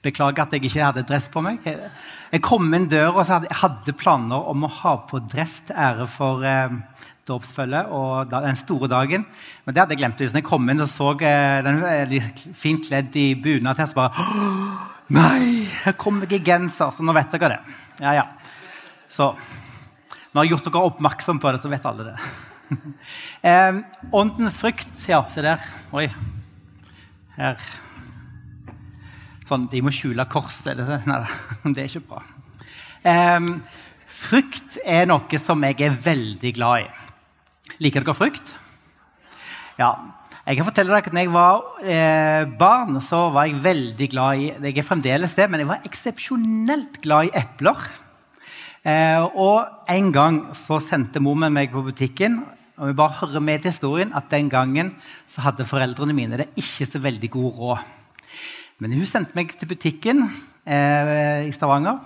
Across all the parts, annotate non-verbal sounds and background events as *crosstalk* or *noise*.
Beklager at jeg ikke hadde dress på meg. Jeg kom inn døra og hadde, planer om å ha på dress til ære for eh, dåpsfølget og den store dagen. Men det hadde jeg glemt. Så jeg kom inn og så eh, den litt fint kledd i bunad her, så bare Nei, her kommer jeg i genser. Så nå vet dere det. Ja, ja. Så når jeg gjort dere oppmerksom på det, så vet alle det. *laughs* eh, åndens frykt, ja, se der. Oi. Her. Sånn, de må skjule korset. Det, *laughs* det er ikke bra. Um, frukt er noe som jeg er veldig glad i. Liker dere frukt? Ja. Jeg kan fortelle dere at når jeg var eh, barn, så var jeg veldig glad i Jeg er fremdeles det, men jeg var eksepsjonelt glad i epler. Eh, og en gang så sendte mormen meg på butikken. Og vi bare hører med til historien at Den gangen så hadde foreldrene mine det ikke så veldig god råd. Men hun sendte meg til butikken eh, i Stavanger.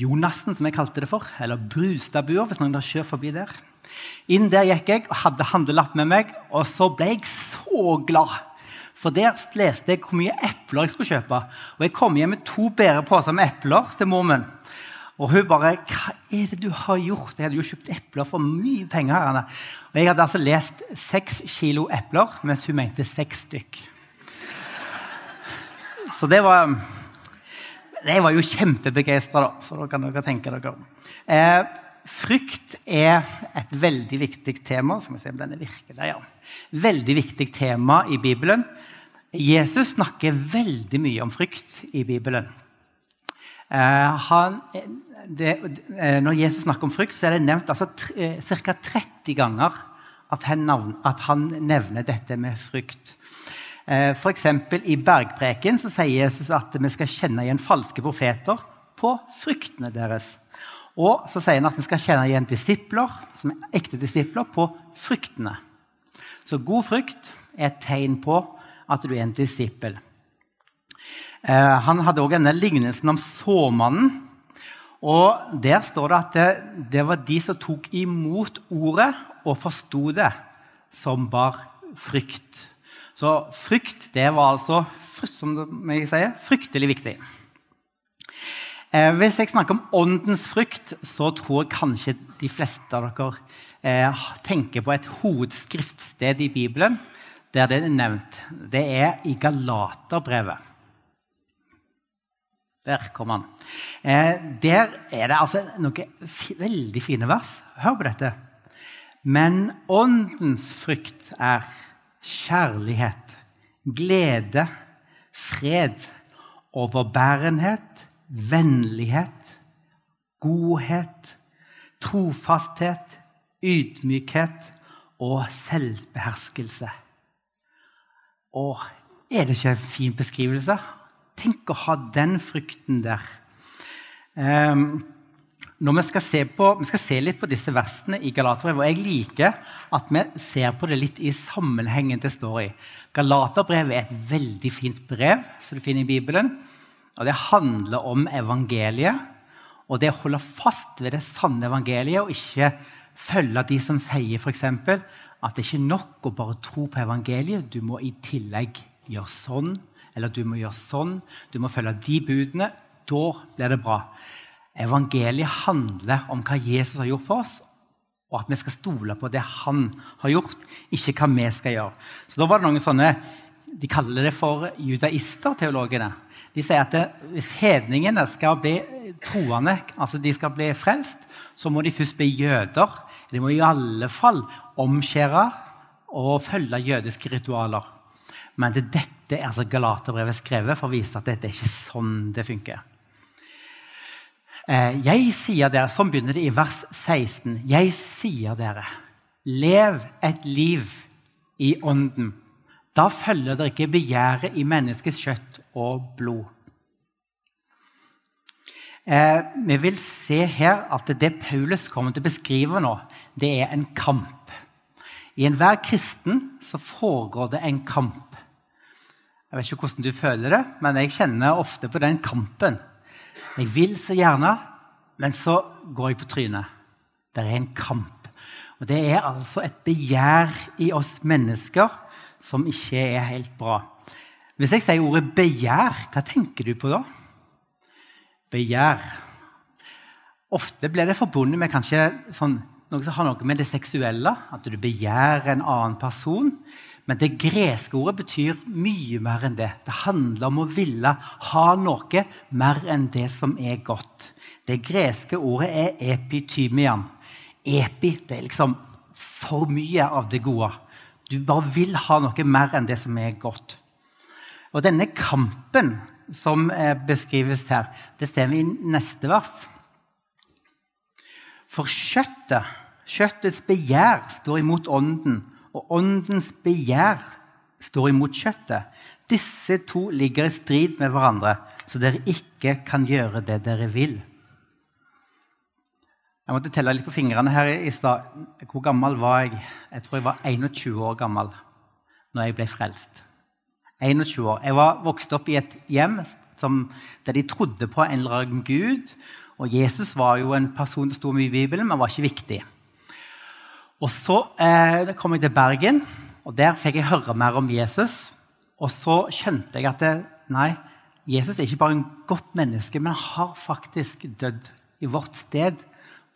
Jonassen, som jeg kalte det for. Eller Brustadbua, hvis noen har kjørt forbi der. Inn der gikk jeg og hadde handlelapp med meg, og så ble jeg så glad. For der leste jeg hvor mye epler jeg skulle kjøpe. Og jeg kom hjem med to bedre poser med epler til mor min. Og hun bare 'Hva er det du har gjort?' Jeg hadde jo kjøpt epler for mye penger. her. Og jeg hadde altså lest seks kilo epler, mens hun mente seks stykk. Så det var Jeg var jo kjempebegeistra, da. Så da kan dere tenke dere. Eh, frykt er et veldig viktig tema. Skal vi se om denne virker der, ja. Veldig viktig tema i Bibelen. Jesus snakker veldig mye om frykt i Bibelen. Eh, han, det, eh, når Jesus snakker om frykt, så er det nevnt altså, ca. 30 ganger at han, navn, at han nevner dette med frykt. Eh, F.eks. i bergpreken så sier Jesus at vi skal kjenne igjen falske profeter på fruktene deres. Og så sier han at vi skal kjenne igjen disipler, som er ekte disipler, på fruktene. Så god frukt er et tegn på at du er en disippel. Eh, han hadde òg denne lignelsen om såmannen. Og Der står det at det, det var de som tok imot ordet og forsto det, som bar frykt. Så frykt det var altså som jeg sier, fryktelig viktig. Eh, hvis jeg snakker om åndens frykt, så tror jeg kanskje de fleste av dere eh, tenker på et hovedskriftsted i Bibelen der det er nevnt. Det er i Galaterbrevet. Der kom han. Eh, der er det altså noen veldig fine vers. Hør på dette. Men åndens frykt er kjærlighet, glede, fred, overbærenhet, vennlighet, godhet, trofasthet, ydmykhet og selvbeherskelse. Og er det ikke en fin beskrivelse? Tenk å ha den frykten der. Um, når vi skal, på, vi skal se litt på disse versene i Galaterbrevet, og jeg liker at vi ser på det litt i sammenhengen det står i. Galaterbrevet er et veldig fint brev som du finner i Bibelen. og Det handler om evangeliet og det å holde fast ved det sanne evangeliet og ikke følge de som sier f.eks. at det ikke er nok å bare tro på evangeliet. Du må i tillegg gjøre sånn, eller du må gjøre sånn. Du må følge de budene. Da blir det bra. Evangeliet handler om hva Jesus har gjort for oss, og at vi skal stole på det han har gjort, ikke hva vi skal gjøre. Så da var det noen sånne, De kaller det for judaister, teologene. De sier at det, hvis hedningene skal bli troende, altså de skal bli frelst, så må de først bli jøder. De må i alle fall omskjære og følge jødiske ritualer. Men dette er altså Galaterbrevet skrevet for å vise at dette er ikke sånn det funker. Eh, jeg sier dere, Sånn begynner det i vers 16. Jeg sier dere, lev et liv i ånden. Da følger dere ikke begjæret i menneskets kjøtt og blod. Eh, vi vil se her at det Paulus kommer til å beskrive nå, det er en kamp. I enhver kristen så foregår det en kamp. Jeg vet ikke hvordan du føler det, men jeg kjenner ofte på den kampen. Jeg vil så gjerne, men så går jeg på trynet. Det er en kamp. Og Det er altså et begjær i oss mennesker som ikke er helt bra. Hvis jeg sier ordet begjær, hva tenker du på da? Begjær. Ofte blir det forbundet med kanskje sånn, noe som har noe med det seksuelle, at du begjærer en annen person. Men det greske ordet betyr mye mer enn det. Det handler om å ville ha noe mer enn det som er godt. Det greske ordet er epitymian. Epi det er liksom for mye av det gode. Du bare vil ha noe mer enn det som er godt. Og denne kampen som beskrives her, det ser vi i neste vers. For kjøttet, kjøttets begjær, står imot ånden, og åndens begjær står imot kjøttet. Disse to ligger i strid med hverandre, så dere ikke kan gjøre det dere vil. Jeg måtte telle litt på fingrene her i stad. Hvor gammel var jeg? Jeg tror jeg var 21 år gammel når jeg ble frelst. 21 år. Jeg var vokst opp i et hjem som, der de trodde på en eller annen gud. Og Jesus var jo en person som sto mye i Bibelen, men var ikke viktig. Og Så eh, kom jeg til Bergen, og der fikk jeg høre mer om Jesus. Og så skjønte jeg at det, nei, Jesus er ikke bare en godt menneske, men har faktisk dødd i vårt sted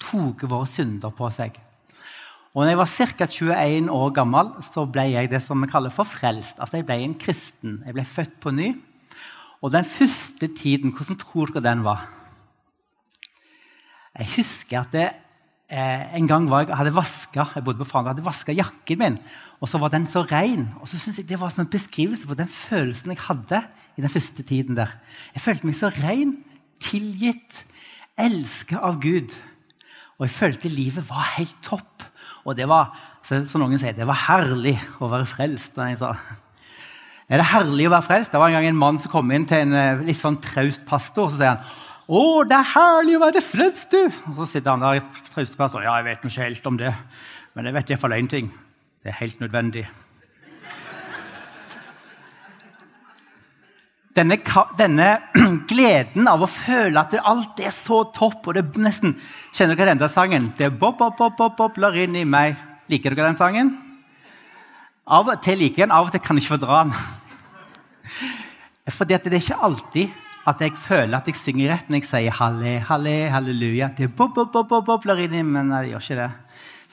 tok våre synder på seg. Og når jeg var ca. 21 år gammel, så ble jeg det som vi kaller for frelst. Altså Jeg ble en kristen. Jeg ble født på ny. Og den første tiden, hvordan tror dere den var? Jeg husker at det, eh, en gang jeg, hadde vaska jeg bodde på jeg hadde vaska jakken min, og så var den så ren. Og så synes jeg Det var en beskrivelse på den følelsen jeg hadde i den første tiden der. Jeg følte meg så ren, tilgitt, elska av Gud. Og jeg følte livet var helt topp. Og det var, som noen sier, det var herlig å være frelst. Jeg sa, er det herlig å være frelst? Det var en gang en mann som kom inn til en eh, litt sånn traust pastor. Så sier han å, det er herlig å være frelst, du! Og så sitter han der i traust pastor. Ja, jeg vet ikke helt om det, men jeg vet iallfall én ting. Det er helt nødvendig. Denne, denne, *clears throat* gleden av å føle at alt er så topp og det nesten, Kjenner dere den sangen? Det bob, bob, bob, bob, bobler inn i meg. Liker dere den sangen? Av og til liker jeg den, av og til kan jeg ikke fordra den. *laughs* Fordi det er ikke alltid at jeg føler at jeg synger rett når jeg sier halle, halle, halleluja. Det bob, bob, bob, bob, bobler inni, men jeg gjør ikke det.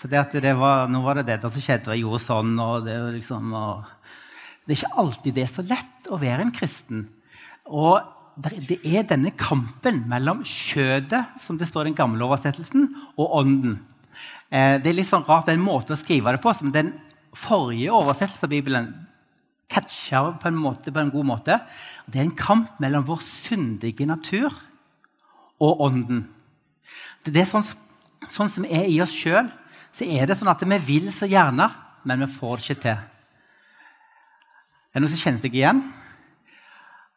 For det var, nå var det det som skjedde, og jeg gjorde sånn. og det liksom... Og det er ikke alltid det er så lett å være en kristen. Og det er denne kampen mellom kjødet, som det står i den gamle oversettelsen, og ånden. Eh, det er litt sånn rart, det er en måte å skrive det på som den forrige oversettelsen av Bibelen catcher på en, måte, på en god måte. Det er en kamp mellom vår syndige natur og ånden. Det er sånn, sånn som er i oss sjøl, så er det sånn at vi vil så gjerne, men vi får det ikke til. Er det noen som kjenner seg igjen?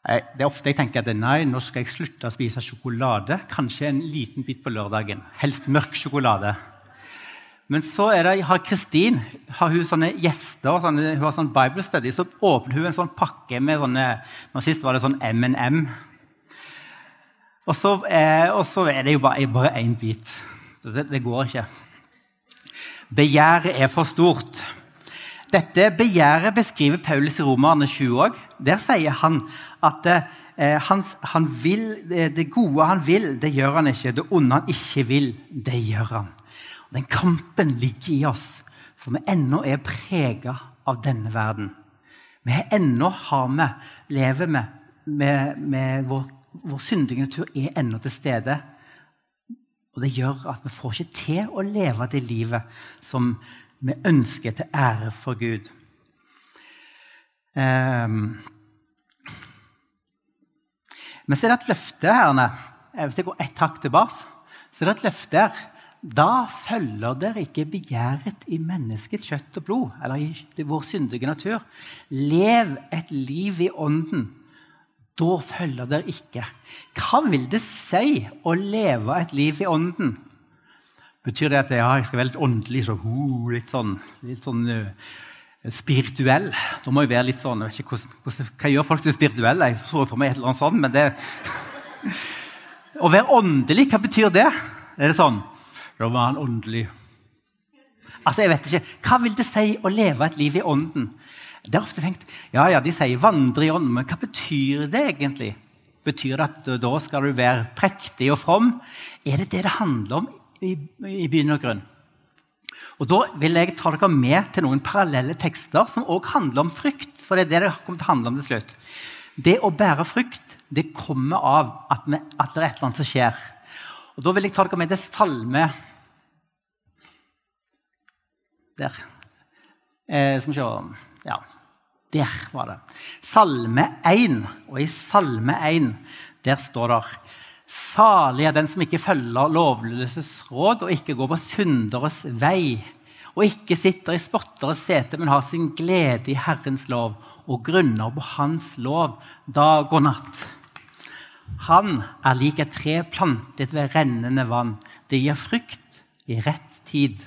Det er ofte jeg tenker at nei, nå skal jeg slutte å spise sjokolade. Kanskje en liten bit på lørdagen. Helst mørk sjokolade. Men så det, har Kristin har hun sånne gjester, sånne, hun har sånn Bible study, så åpner hun en sånn pakke med sånne nå Sist var det sånn M&M. Og så, eh, og så er det jo bare én bit. Det, det går ikke. Begjæret er for stort. Dette begjæret beskriver Paulus i Romerne 20 òg. Der sier han at eh, han, han vil, det gode han vil, det gjør han ikke. Det onde han ikke vil, det gjør han. Den kampen ligger i oss, for vi ennå er prega av denne verden. Vi ennå har vi, lever vi med, med vår, vår syndige natur er ennå til stede. Og det gjør at vi får ikke til å leve det livet som vi ønsker til ære for Gud. Um, men så er det et løfte her. Hvis jeg går ett hakk tilbake, så er det et løfte her. Da følger dere ikke begjæret i menneskets kjøtt og blod, eller i vår syndige natur. Lev et liv i ånden. Da følger dere ikke. Hva vil det si å leve et liv i ånden? Betyr det at ja, jeg skal være litt åndelig, så, uh, litt sånn, litt sånn uh, spirituell? Da må jeg være litt sånn, jeg vet ikke hvordan, hvordan, Hva gjør folk til spirituelle? Jeg så for meg et eller annet sånt, men det *laughs* Å være åndelig, hva betyr det? Er det sånn Da var han åndelig. Altså, jeg vet ikke. Hva vil det si å leve et liv i ånden? Det er ofte tenkt ja, ja, de sier 'vandre i ånden', men hva betyr det egentlig? Betyr det at da skal du være prektig og from? Er det det det handler om i, i bunn og grunn? Og Da vil jeg ta dere med til noen parallelle tekster som også handler om frykt. For det er det det kommer til å handle om til slutt. Det å bære frykt det kommer av at, vi, at det er et eller annet som skjer. Og Da vil jeg ta dere med til Salme Der. Eh, skal vi se Ja, der var det. Salme 1. Og i Salme 1 der står det Salig er den som ikke følger lovløses råd og ikke går på synderes vei, og ikke sitter i spotteres sete, men har sin glede i Herrens lov og grunner på Hans lov dag og natt. Han er lik et tre plantet ved rennende vann. Det gir frukt i rett tid,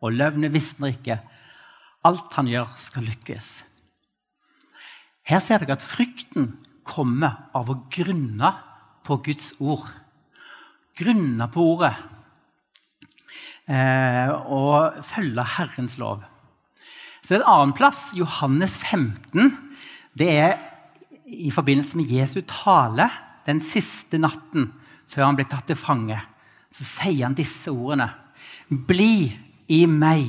og løvene visner ikke. Alt han gjør, skal lykkes. Her ser dere at frykten kommer av å grunne på Guds ord. Grunne på ordet eh, og følge Herrens lov. Så En annen plass, Johannes 15, det er i forbindelse med Jesu tale den siste natten før han ble tatt til fange. Så sier han disse ordene. Bli i meg,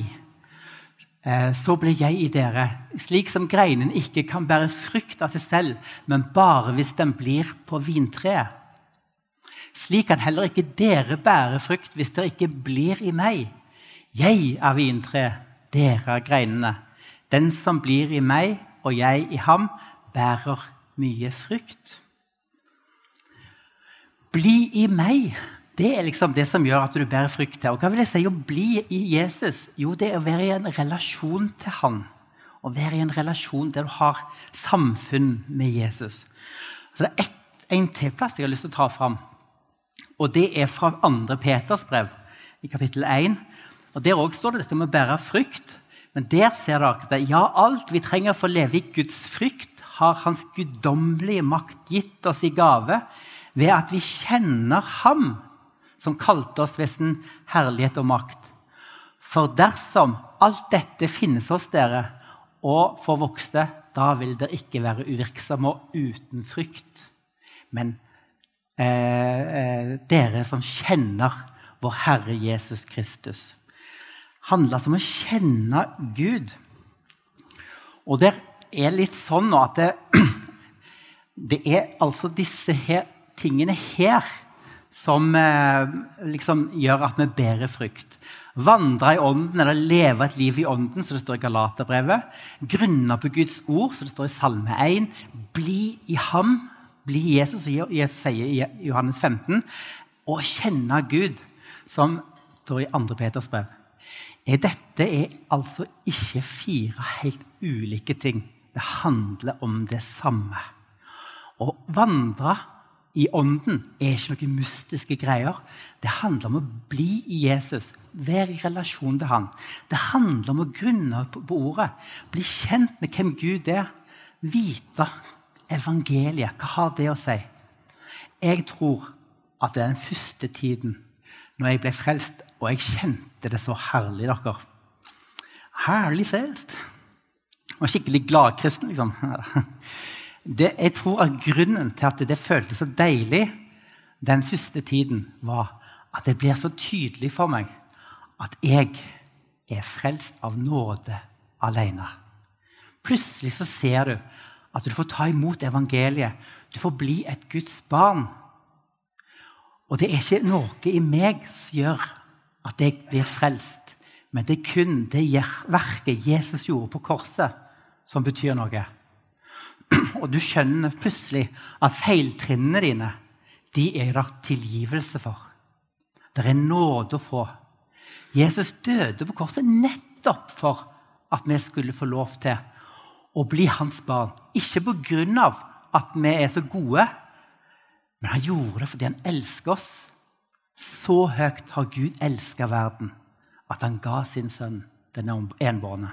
eh, så blir jeg i dere. Slik som greinen ikke kan bære frukt av seg selv, men bare hvis den blir på vintreet. Slik kan heller ikke dere bære frukt hvis dere ikke blir i meg. Jeg er vintre, dere er greinene. Den som blir i meg og jeg i ham, bærer mye frukt. Bli i meg. Det er liksom det som gjør at du bærer frykt. Og hva vil jeg si å bli i Jesus? Jo, det er å være i en relasjon til han. Å være i en relasjon der du har samfunn med Jesus. Så det er ett, en til plass jeg har lyst til å ta fram. Og det er fra 2. Peters brev, i kapittel 1. Og Der òg står det dette med å bære frykt. Men der ser dere at ja, alt vi trenger for å leve i Guds frykt, har Hans guddommelige makt gitt oss i gave ved at vi kjenner Ham, som kalte oss ved sin herlighet og makt. For dersom alt dette finnes hos dere og får vokste, da vil dere ikke være uvirksomme og uten frykt. Men Eh, eh, dere som kjenner vår Herre Jesus Kristus. handler som om å kjenne Gud. Og det er litt sånn at det, *clears throat* det er altså disse her, tingene her som eh, liksom gjør at vi bærer frukt. Vandre i ånden eller leve et liv i ånden, som det står i Galaterbrevet. Grunne på Guds ord, som det står i Salme 1. Bli i ham, bli i Jesus, som Jesus sier i Johannes 15, og kjenne Gud, som står i 2. Peters brev. Dette er altså ikke fire helt ulike ting. Det handler om det samme. Å vandre i ånden er ikke noen mystiske greier. Det handler om å bli i Jesus, være i relasjon til han. Det handler om å grunne på ordet, bli kjent med hvem Gud er, vite evangeliet, hva har det å si? Jeg tror at det er den første tiden når jeg ble frelst, og jeg kjente det så herlig, dere. Herlig frelst. Var skikkelig gladkristen, liksom. *laughs* Det, jeg tror at grunnen til at det føltes så deilig den første tiden, var at det blir så tydelig for meg at jeg er frelst av nåde alene. Plutselig så ser du at du får ta imot evangeliet. Du får bli et Guds barn. Og det er ikke noe i meg som gjør at jeg blir frelst, men det er kun det verket Jesus gjorde på korset, som betyr noe. *clears throat* Og du skjønner plutselig at feiltrinnene dine de er det tilgivelse for. Det er nåde å få. Jesus døde på korset nettopp for at vi skulle få lov til å bli hans barn. Ikke på grunn av at vi er så gode, men han gjorde det fordi han elsker oss. Så høyt har Gud elska verden at han ga sin sønn, den enbårne.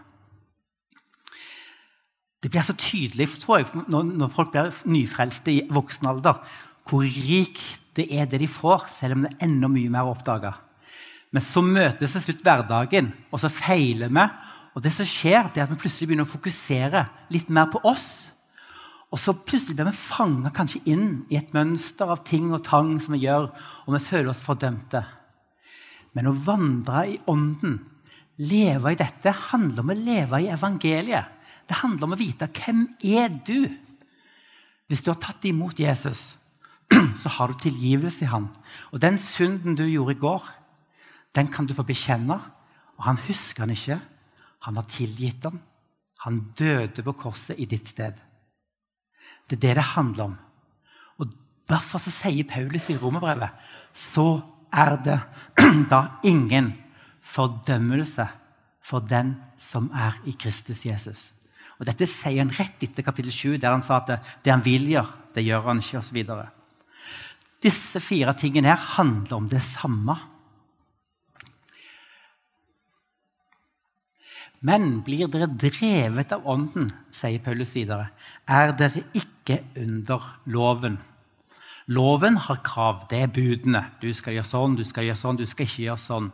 Det blir så tydelig tror jeg, når folk blir nyfrelste i voksen alder, hvor rikt det er det de får, selv om det er enda mye mer å oppdage. Men så møtes til slutt hverdagen, og så feiler vi, Og det som skjer, det er at vi plutselig begynner å fokusere litt mer på oss. Og så plutselig blir vi fanga kanskje inn i et mønster av ting og tang som vi gjør, og vi føler oss fordømte. Men å vandre i ånden, leve i dette, handler om å leve i evangeliet. Det handler om å vite hvem er du Hvis du har tatt imot Jesus, *clears throat* så har du tilgivelse i han. Og den synden du gjorde i går, den kan du få bekjenne. Og han husker han ikke. Han har tilgitt den. Han døde på korset i ditt sted. Det er det det handler om. Og Derfor så sier Paulus i romerbrevet så er det *clears throat* da ingen fordømmelse for den som er i Kristus Jesus. Og Dette sier han rett etter kapittel 7, der han sa at det, han vil gjøre, det gjør han ikke, osv. Disse fire tingene her handler om det samme. Men blir dere drevet av Ånden, sier Paulus videre, er dere ikke under loven. Loven har krav. Det er budene. Du skal gjøre sånn, du skal gjøre sånn, du skal ikke gjøre sånn.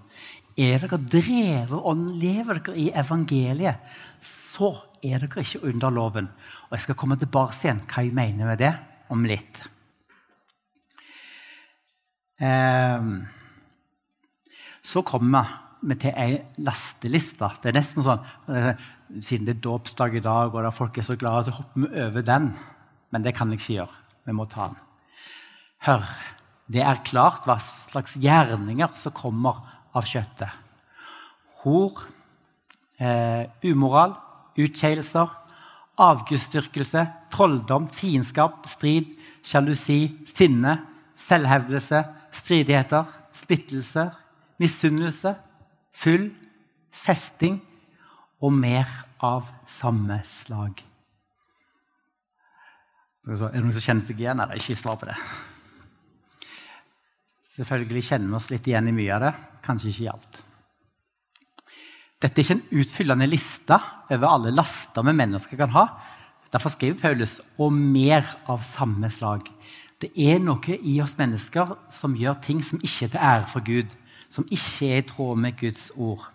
Er dere drevet ånd, lever dere i evangeliet, så er dere ikke under loven. Og Jeg skal komme tilbake igjen hva jeg mener med det om litt. Eh, så kommer vi til ei lasteliste. Det er nesten sånn, eh, Siden det er dåpsdag i dag, og folk er så glade, så hopper vi over den. Men det kan jeg ikke gjøre. Vi må ta den. Hør, det er klart hva slags gjerninger som kommer av kjøttet. Hor, eh, umoral, utskeielser, avgudsdyrkelse, trolldom, fiendskap, strid, sjalusi, sinne, selvhevdelse, stridigheter, splittelse, misunnelse, full, festing og mer av samme slag. Er det noen som kjenner seg igjen? Eller ikke svar på det. Selvfølgelig kjenner vi oss litt igjen i mye av det, kanskje ikke i alt. Dette er ikke en utfyllende liste over alle laster vi mennesker kan ha. Derfor skriver Paulus 'og mer av samme slag'. Det er noe i oss mennesker som gjør ting som ikke er til ære for Gud som ikke er i tråd med Guds ord.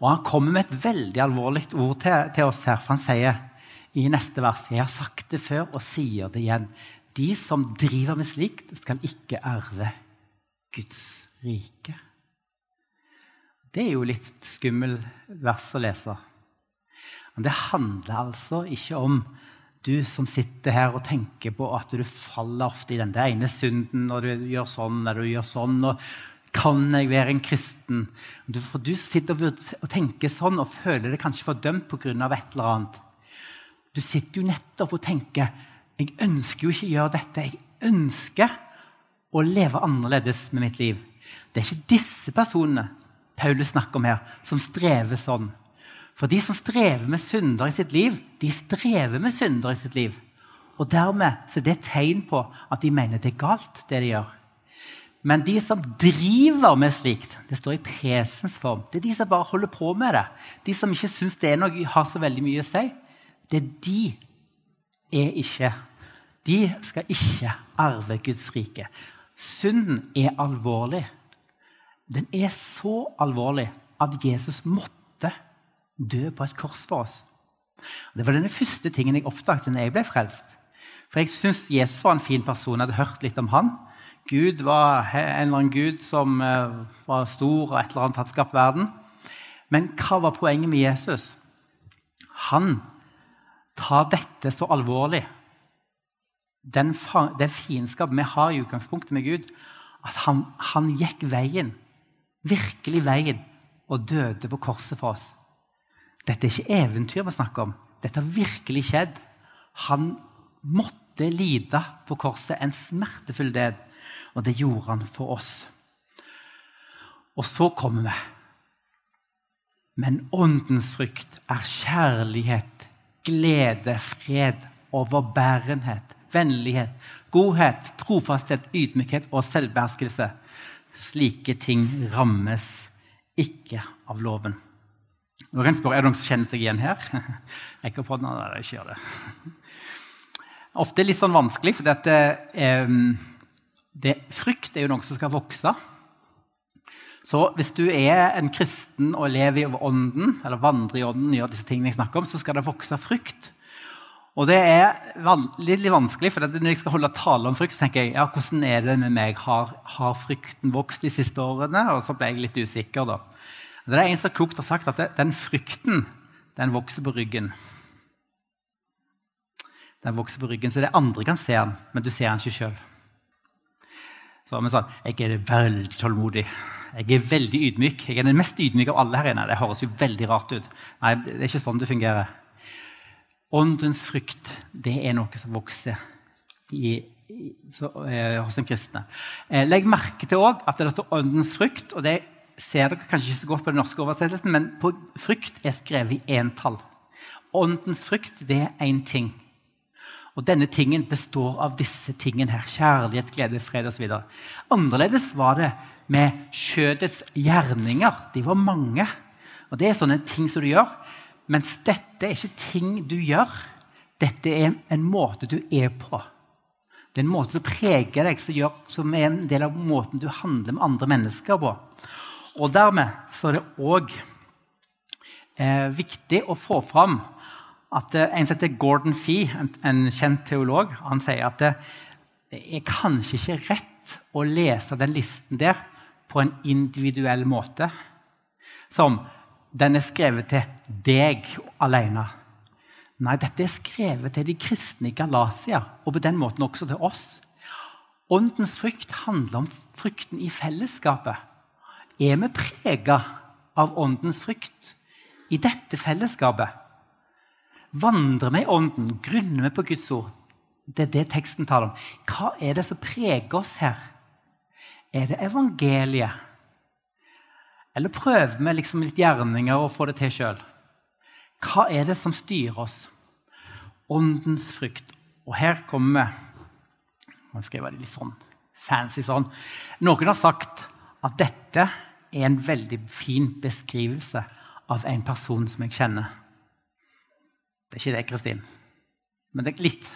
Og Han kommer med et veldig alvorlig ord til, til oss her, for han sier i neste vers Jeg har sagt det før og sier det igjen. De som driver med slikt, skal ikke arve Guds rike. Det er jo litt skummel vers å lese. Men det handler altså ikke om du som sitter her og tenker på at du faller ofte i den ene synden når du gjør sånn eller du gjør sånn. og kan jeg være en kristen? For du sitter og tenker sånn og føler deg kanskje fordømt pga. et eller annet. Du sitter jo nettopp og tenker jeg ønsker jo ikke å gjøre dette. Jeg ønsker å leve annerledes med mitt liv. Det er ikke disse personene Paulus snakker om her, som strever sånn. For de som strever med synder i sitt liv, de strever med synder i sitt liv. Og dermed så er det et tegn på at de mener det er galt, det de gjør. Men de som driver med slikt, det står i presens form. Det er de som bare holder på med det. De som ikke syns det er noe, har så veldig mye å si. Det er de er ikke De skal ikke arve Guds rike. Synden er alvorlig. Den er så alvorlig at Jesus måtte dø på et kors for oss. Det var den første tingen jeg oppdaget da jeg ble frelst. For jeg syntes Jesus var en fin person. Jeg hadde hørt litt om han. Gud var en eller annen gud som eh, var stor og et eller annet hadde skapt verden. Men hva var poenget med Jesus? Han tar dette så alvorlig, den, det fiendskapet vi har i utgangspunktet med Gud, at han, han gikk veien, virkelig veien, og døde på korset for oss. Dette er ikke eventyr vi snakker om. Dette har virkelig skjedd. Han måtte lide på korset en smertefull død. Og det gjorde han for oss. Og så kommer vi. Men åndens frykt er kjærlighet, glede, fred, overbærenhet, vennlighet, godhet, trofasthet, ydmykhet og selvbeherskelse. Slike ting rammes ikke av loven. Jeg spørre, Er det noen som kjenner seg igjen her? Rekker opp hånda? jeg ikke gjør det. Ofte litt sånn vanskelig, for dette, eh, det, frykt er jo noe som skal vokse. Så hvis du er en kristen og lever i ånden, eller vandrer i ånden, gjør disse tingene jeg snakker om, så skal det vokse frukt. Og det er litt vanskelig, for når jeg skal holde tale om frykt, så tenker jeg ja, hvordan er det med meg? Har, har, frykten vokst de siste årene? Og så ble jeg litt usikker. da. Det er En som klokt har sagt at det, den frykten den vokser på ryggen. Den vokser på ryggen, Så det andre kan se den, men du ser den ikke sjøl. Så vi sånn, Jeg er veldig tålmodig. Jeg er veldig ydmyk. Jeg er den mest ydmyke av alle her inne. Det høres jo veldig rart ut. Nei, det er ikke sånn det fungerer. Åndens frykt det er noe som vokser i, i, så, eh, hos den kristne. Eh, legg merke til også at det står 'åndens frykt'. og Det ser dere kanskje ikke så godt på den norske oversettelsen, men på frykt er skrevet i entall. Åndens frykt det er én ting. Og denne tingen består av disse tingene her. Kjærlighet, glede, fred osv. Annerledes var det med kjødets gjerninger. De var mange. Og Det er sånne ting som du gjør mens dette er ikke ting du gjør. Dette er en måte du er på. Det er en måte som preger deg, som, gjør, som er en del av måten du handler med andre mennesker på. Og dermed så er det òg eh, viktig å få fram at eh, en som heter Gordon Fee, en, en, kjent teolog, han sier at det, det er kanskje ikke rett å lese den listen der på en individuell måte. Som den er skrevet til deg alene. Nei, dette er skrevet til de kristne i Galatia, og på den måten også til oss. Åndens frykt handler om frykten i fellesskapet. Er vi prega av åndens frykt i dette fellesskapet? Vandrer vi i ånden? Grunner vi på Guds ord? Det er det teksten taler om. Hva er det som preger oss her? Er det evangeliet? Eller prøver vi liksom litt gjerninger og få det til sjøl? Hva er det som styrer oss? Åndens frykt. Og her kommer vi Nå skriver det litt sånn fancy sånn. Noen har sagt at dette er en veldig fin beskrivelse av en person som jeg kjenner. Det er ikke det, Kristin. Men det er litt.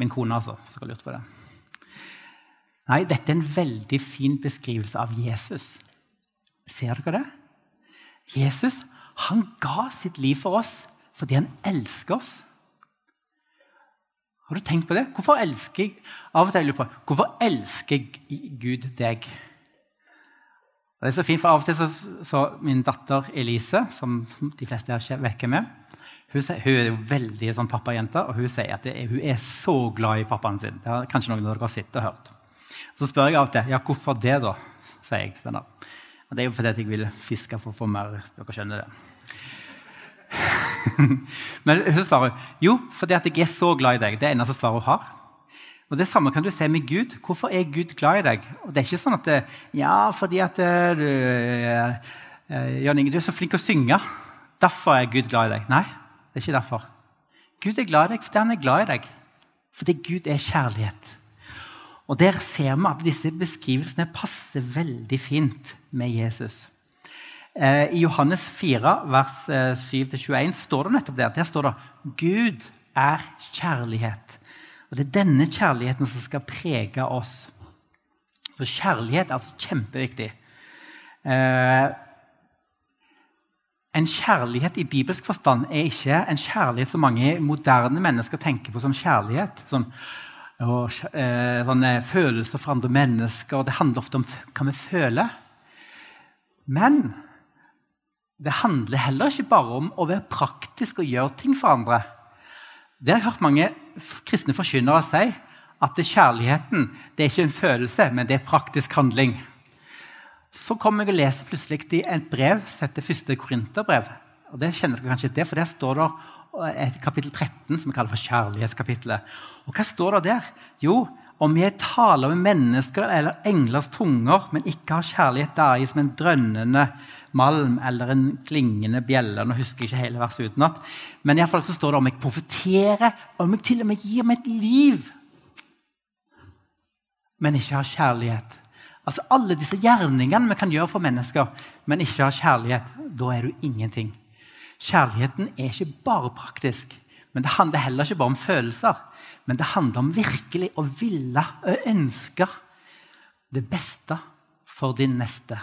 Min kone, altså. som har lurt på det. Nei, dette er en veldig fin beskrivelse av Jesus. Ser dere det? Jesus han ga sitt liv for oss fordi han elsker oss. Har du tenkt på det? Hvorfor elsker jeg, av og til på, hvorfor elsker Gud deg? det er så fint, for Av og til så, så min datter Elise, som de fleste her vekker med, hun, hun, er jo veldig sånn pappajente, og hun sier at hun er så glad i pappaen sin. Det har kanskje noen av dere har sett og hørt. Så spør jeg av og til ja, hvorfor det, da? sier jeg. Denne. Og det er jo fordi jeg vil fiske for å få mer. Dere skjønner det. *laughs* Men hun svarer jo, fordi at jeg er så glad i deg. Det er eneste svaret hun har. Og Det samme kan du se med Gud. Hvorfor er Gud glad i deg? Og Det er ikke sånn at det, Ja, fordi at eh, du eh, Jan Inge, du er så flink å synge. Derfor er Gud glad i deg. Nei, det er ikke derfor. Gud er glad i deg fordi han er glad i deg. Fordi Gud er kjærlighet. Og Der ser vi at disse beskrivelsene passer veldig fint med Jesus. Eh, I Johannes 4, vers 7-21 eh, står det nettopp der. Der står det Gud er kjærlighet. Og Det er denne kjærligheten som skal prege oss. Så kjærlighet er altså kjempeviktig. Eh, en kjærlighet i bibelsk forstand er ikke en kjærlighet som mange moderne mennesker tenker på som kjærlighet. Sånn, og eh, sånne følelser for andre mennesker. og Det handler ofte om hva vi føler. Men det handler heller ikke bare om å være praktisk og gjøre ting for andre. Det har jeg hørt mange kristne forkynnere si. At kjærligheten det er ikke en følelse, men det er praktisk handling. Så kommer jeg og leser plutselig i et brev som første Korinterbrev. Og det kjenner dere kanskje til, for Der står det et kapittel 13 som vi kaller for kjærlighetskapittelet. Og hva står det der? Jo, om jeg taler med mennesker eller englers tunger, men ikke har kjærlighet, er jeg som en drønnende malm eller en klingende bjelle. Nå husker jeg ikke hele verset utenat. Men i fall så står det om jeg profeterer, om jeg til og med gir meg et liv, men ikke har kjærlighet. Altså Alle disse gjerningene vi kan gjøre for mennesker, men ikke har kjærlighet, da er du ingenting. Kjærligheten er ikke bare praktisk. Men det handler heller ikke bare om følelser. Men det handler om virkelig å ville og ønske det beste for din neste.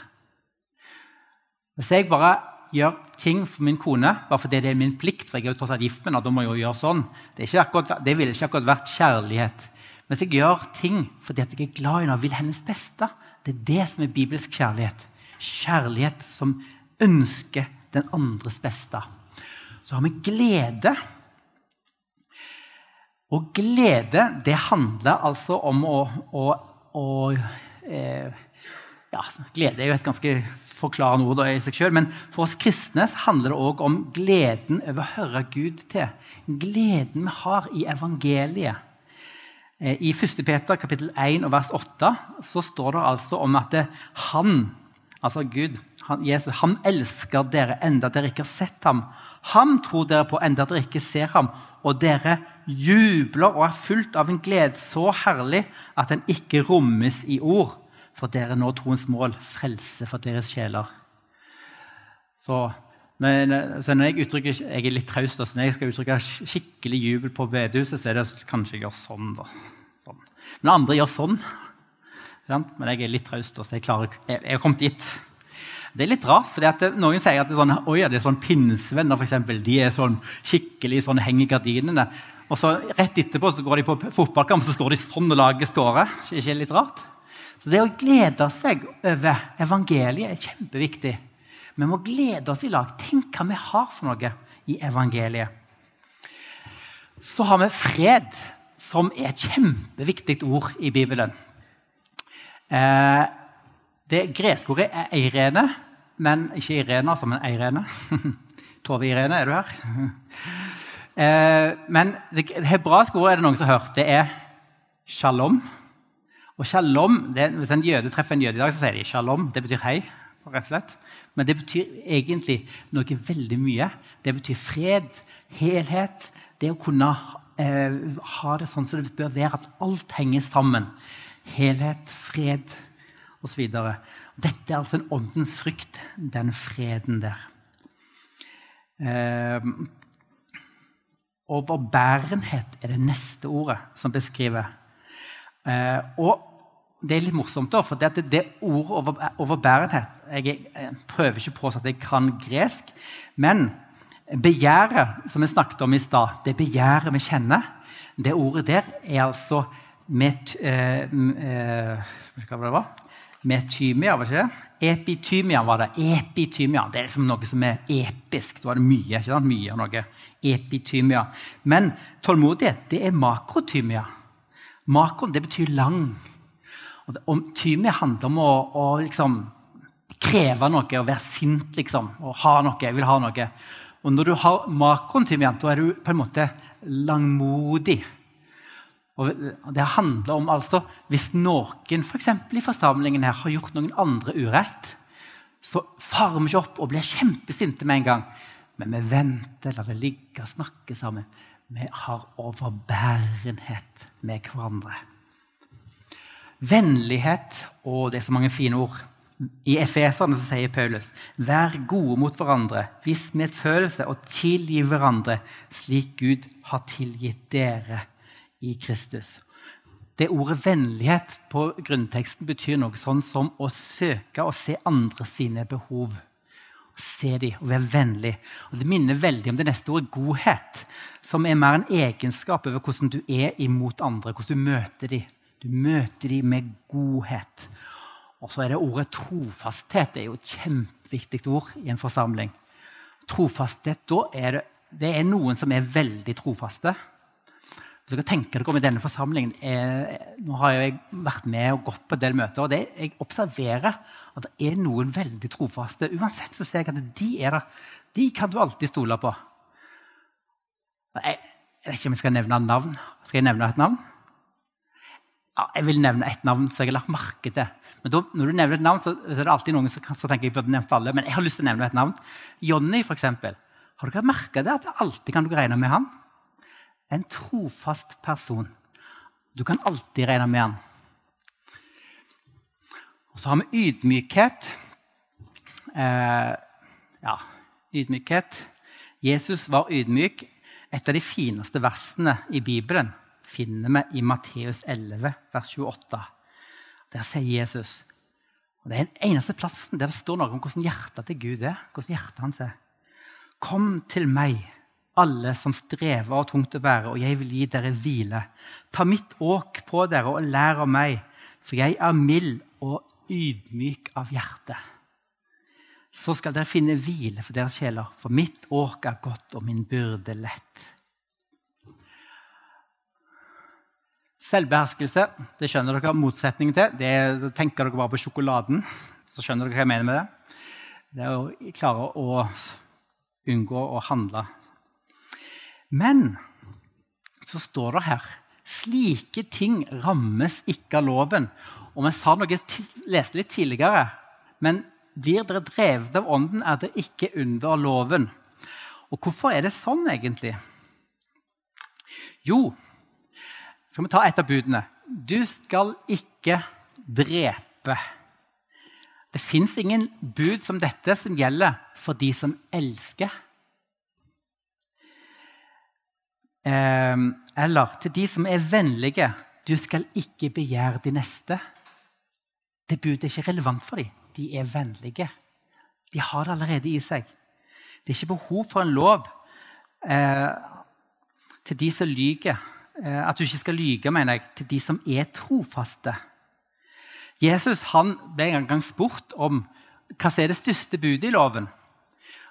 Hvis jeg bare gjør ting for min kone bare fordi det er min plikt, for jeg er jo tross alt gift med henne, da må jeg jo gjøre sånn, det, akkurat, det ville ikke akkurat vært kjærlighet. Mens jeg gjør ting fordi jeg er glad i henne og vil hennes beste. Det er det som er bibelsk kjærlighet. Kjærlighet som ønsker den andres beste. Så har vi glede. Og glede, det handler altså om å, å, å eh, ja, Glede er jo et ganske forklarende ord i seg sjøl, men for oss kristne handler det òg om gleden over å høre Gud til. Gleden vi har i evangeliet. Eh, I 1. Peter kapittel 1 og vers 8 så står det altså om at han, altså Gud, han, Jesus, han elsker dere enda dere ikke har sett ham. Han tror dere på enda dere ikke ser ham. Og dere jubler og er fullt av en glede så herlig at den ikke rommes i ord for dere nå troens mål, frelse for deres sjeler. Så, men, så når jeg uttrykker jeg er litt traust, når jeg skal uttrykke skikkelig jubel på bedehuset, så er det kanskje jeg gjør sånn. da. Sånn. Men andre gjør sånn. Men jeg er litt traust, så jeg, klarer, jeg, jeg har kommet dit. Det er litt rart, for noen sier at det er sånn, oi, det er sånn pinnsvenner, for eksempel, de er sånn skikkelig sånn henger i gardinene. Og så Rett etterpå så går de på fotballkamp så står de sånn og lager skåre. Ikke litt rart? Så Det å glede seg over evangeliet er kjempeviktig. Vi må glede oss i lag. Tenk hva vi har for noe i evangeliet. Så har vi fred, som er et kjempeviktig ord i Bibelen. Eh, det greske ordet er eirene, men ikke Irene, altså, men eirene. *laughs* Tove Irene, er du her? *laughs* Eh, men det hebraiske ordet er det noen som har hørt. Det er shalom. Og shalom, det, Hvis en jøde treffer en jøde i dag, så sier de shalom. Det betyr hei. rett og slett. Men det betyr egentlig noe veldig mye. Det betyr fred, helhet. Det å kunne eh, ha det sånn som det bør være, at alt henger sammen. Helhet, fred osv. Dette er altså en åndens frykt, den freden der. Eh, overbærenhet er det neste ordet som beskriver. Eh, og det er litt morsomt, da, for det, det ordet over, overbærenhet Jeg, jeg prøver ikke på at jeg kan gresk, men begjæret som vi snakket om i stad, det begjæret vi kjenner, det ordet der er altså met, eh, eh, Hva var det? Metymia, var ikke det? Epitymia var det. Epitymia. Det er liksom noe som er episk. Det var det mye. ikke sant? Mye av noe. Epitymia. Men tålmodighet, det er makrotymia. Makron, det betyr lang. Og, tymia handler om å, å liksom kreve noe, å være sint, liksom. Å ha noe. Jeg vil ha noe. Og når du har makrontymia, da er du på en måte langmodig. Og det handler om altså, Hvis noen for i forsamlingen her, har gjort noen andre urett, så farer vi ikke opp og blir kjempesinte med en gang. Men vi venter, lar det ligge, snakke sammen. Vi har overbærenhet med hverandre. Vennlighet og det er så mange fine ord. I Efeserne sier Paulus.: Vær gode mot hverandre, vis medfølelse og tilgi hverandre, slik Gud har tilgitt dere i Kristus. Det ordet vennlighet på grunnteksten betyr noe sånn som å søke å se andre sine behov. Se dem og være vennlig. Og det minner veldig om det neste ordet godhet, som er mer en egenskap over hvordan du er imot andre, hvordan du møter dem. Du møter dem med godhet. Og så er det ordet trofasthet. Det er jo et kjempeviktig ord i en forsamling. Trofasthet, da er det, det er noen som er veldig trofaste. Hvis dere tenker dere om i denne forsamlingen, eh, Nå har jeg vært med og gått på en del møter. og det, Jeg observerer at det er noen veldig trofaste. Uansett så ser jeg at de er der. De kan du alltid stole på. Jeg, jeg vet ikke om jeg skal nevne navn. Skal jeg nevne et navn? Ja, jeg vil nevne et navn som jeg har lagt merke til. Men da, når du nevner et navn, så, så er det alltid noen som, så tenker jeg burde nevnt alle. Men jeg har lyst til å nevne et navn. Jonny, for eksempel. Har dere merka det? At alltid kan du regne med han? En trofast person. Du kan alltid regne med han. Og så har vi ydmykhet. Eh, ja, ydmykhet. Jesus var ydmyk. Et av de fineste versene i Bibelen finner vi i Matteus 11, vers 28. Der sier Jesus.: Og Det er den eneste plassen der det står noe om hvordan hjertet til Gud er. hvordan hjertet hans er. Kom til meg, alle som strever og tungt å bære, og jeg vil gi dere hvile. Ta mitt åk på dere og lær av meg, for jeg er mild og ydmyk av hjerte. Så skal dere finne hvile for deres sjeler, for mitt åk er godt og min byrde lett. Selvbeherskelse det skjønner dere motsetningen til. Det tenker dere bare på sjokoladen. Så skjønner dere hva jeg mener med det. Det er å klare å unngå å handle. Men så står det her slike ting rammes ikke av loven. Og vi sa noe, leste litt tidligere, men blir dere drevet av Ånden, er dere ikke under loven. Og hvorfor er det sånn, egentlig? Jo, skal vi ta et av budene. Du skal ikke drepe. Det fins ingen bud som dette som gjelder for de som elsker. Eller til de som er vennlige. Du skal ikke begjære de neste. Det budet er ikke relevant for dem. De er vennlige. De har det allerede i seg. Det er ikke behov for en lov eh, til de som lyver. Eh, at du ikke skal lyge, mener jeg, til de som er trofaste. Jesus han ble en gang spurt om hva som er det største budet i loven.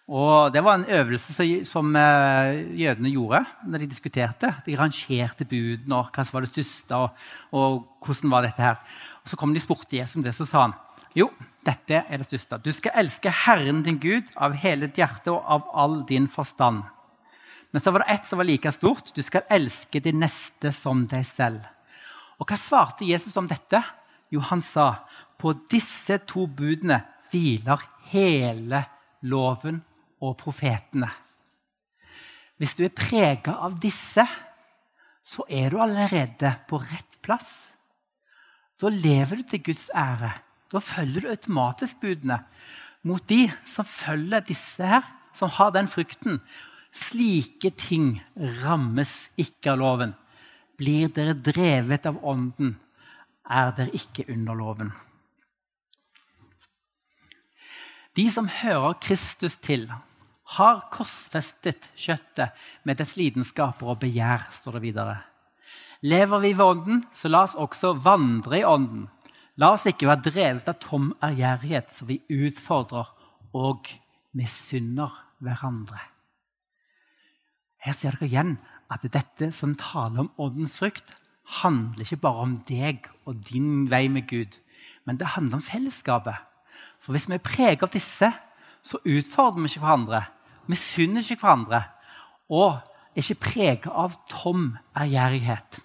Og Det var en øvelse som eh, jødene gjorde når de diskuterte. De rangerte budene og hva som var det største. og, og hvordan var dette her. Og Så kom de spurte Jesus om det, så sa han jo, dette er det største. Du skal elske Herren din Gud av hele ditt hjerte og av all din forstand. Men så var det ett som var like stort. Du skal elske de neste som deg selv. Og hva svarte Jesus om dette? Jo, han sa på disse to budene hviler hele loven og profetene. Hvis du er prega av disse, så er du allerede på rett plass. Da lever du til Guds ære. Da følger du automatisk budene. Mot de som følger disse her, som har den frukten. Slike ting rammes ikke av loven. Blir dere drevet av Ånden, er dere ikke under loven. De som hører Kristus til, har korsfestet kjøttet med dets lidenskaper og begjær, står det videre. Lever vi ved Ånden, så la oss også vandre i Ånden. La oss ikke være drevet av tom ærgjerrighet, så vi utfordrer og misunner hverandre. Her ser dere igjen at dette som taler om åndens frukt, handler ikke bare om deg og din vei med Gud, men det handler om fellesskapet. For hvis vi er preget av disse, så utfordrer vi ikke hverandre. Vi synder ikke hverandre. Og er ikke preget av tom ærgjerrighet.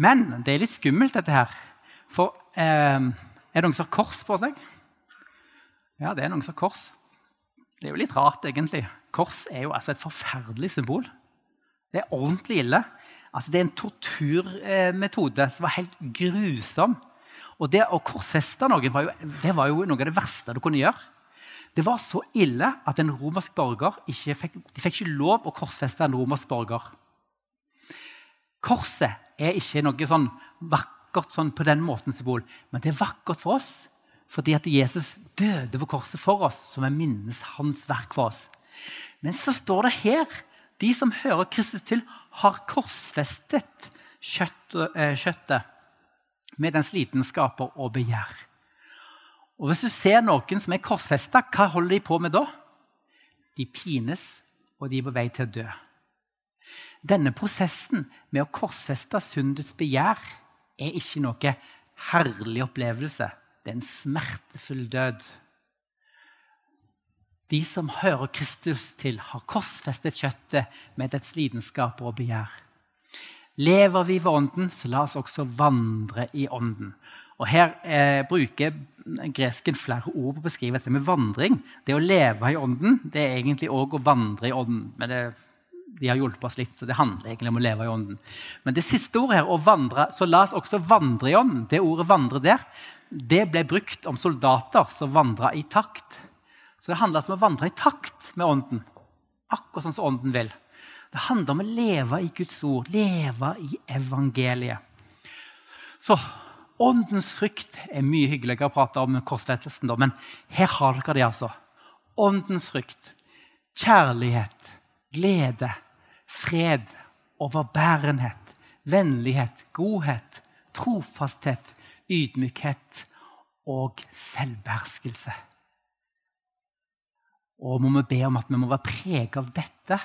Men det er litt skummelt, dette her. For eh, er det noen som har kors på seg? Ja, det er noen som har kors. Det er jo litt rart, egentlig. Kors er jo altså et forferdelig symbol. Det er ordentlig ille. Altså, det er en torturmetode som var helt grusom. Og det å korsfeste noen var jo, var jo noe av det verste du kunne gjøre. Det var så ille at en romersk borger ikke fikk, de fikk ikke lov å korsfeste en romersk borger. Korset er ikke noe sånn vakkert sånn på den måten symbol, men det er vakkert for oss fordi at Jesus døde på korset for oss, som er minnes hans verk for oss. Men så står det her de som hører Kristus til, har korsfestet kjøttet, eh, kjøttet med dens lidenskaper og begjær. Og Hvis du ser noen som er korsfesta, hva holder de på med da? De pines, og de er på vei til å dø. Denne prosessen med å korsfeste syndets begjær er ikke noe herlig opplevelse. Det er en smertefull død. De som hører Kristus til, har korsfestet kjøttet med dets lidenskaper og begjær. Lever vi ved Ånden, så la oss også vandre i Ånden. Og Her eh, bruker gresken flere ord på å beskrive dette med vandring. Det å leve i Ånden det er egentlig òg å vandre i Ånden. Men det, de har hjulpet oss litt, så det handler egentlig om å leve i Ånden. Men det siste ordet her, å vandre, så la oss også vandre i Ånden. Det ordet 'vandre' der, det ble brukt om soldater som vandra i takt. Så det handler altså om å vandre i takt med Ånden. Akkurat sånn som Ånden vil. Det handler om å leve i Guds ord, leve i evangeliet. Så åndens frykt er mye hyggeligere å prate om korsfestelsen, men her har dere det, altså. Åndens frykt, kjærlighet, glede, fred, overbærenhet, vennlighet, godhet, trofasthet, ydmykhet og selvbeherskelse. Og må vi be om at vi må være preget av dette.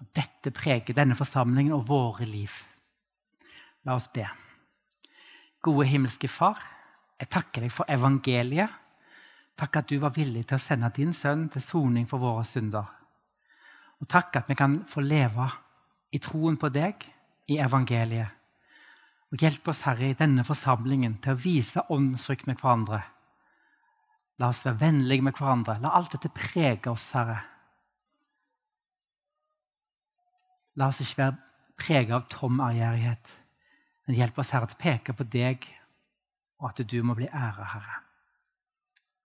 At dette preger denne forsamlingen og våre liv. La oss be. Gode himmelske Far, jeg takker deg for evangeliet. Takk at du var villig til å sende din sønn til soning for våre synder. Og takk at vi kan få leve i troen på deg, i evangeliet. Og hjelp oss, Herre, i denne forsamlingen til å vise åndsfrykt med hverandre. La oss være vennlige med hverandre. La alt dette prege oss, Herre. La oss ikke være preget av tom ærgjerrighet, men hjelp oss, Herre, til å peke på deg, og at du må bli ære, Herre.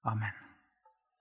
Amen.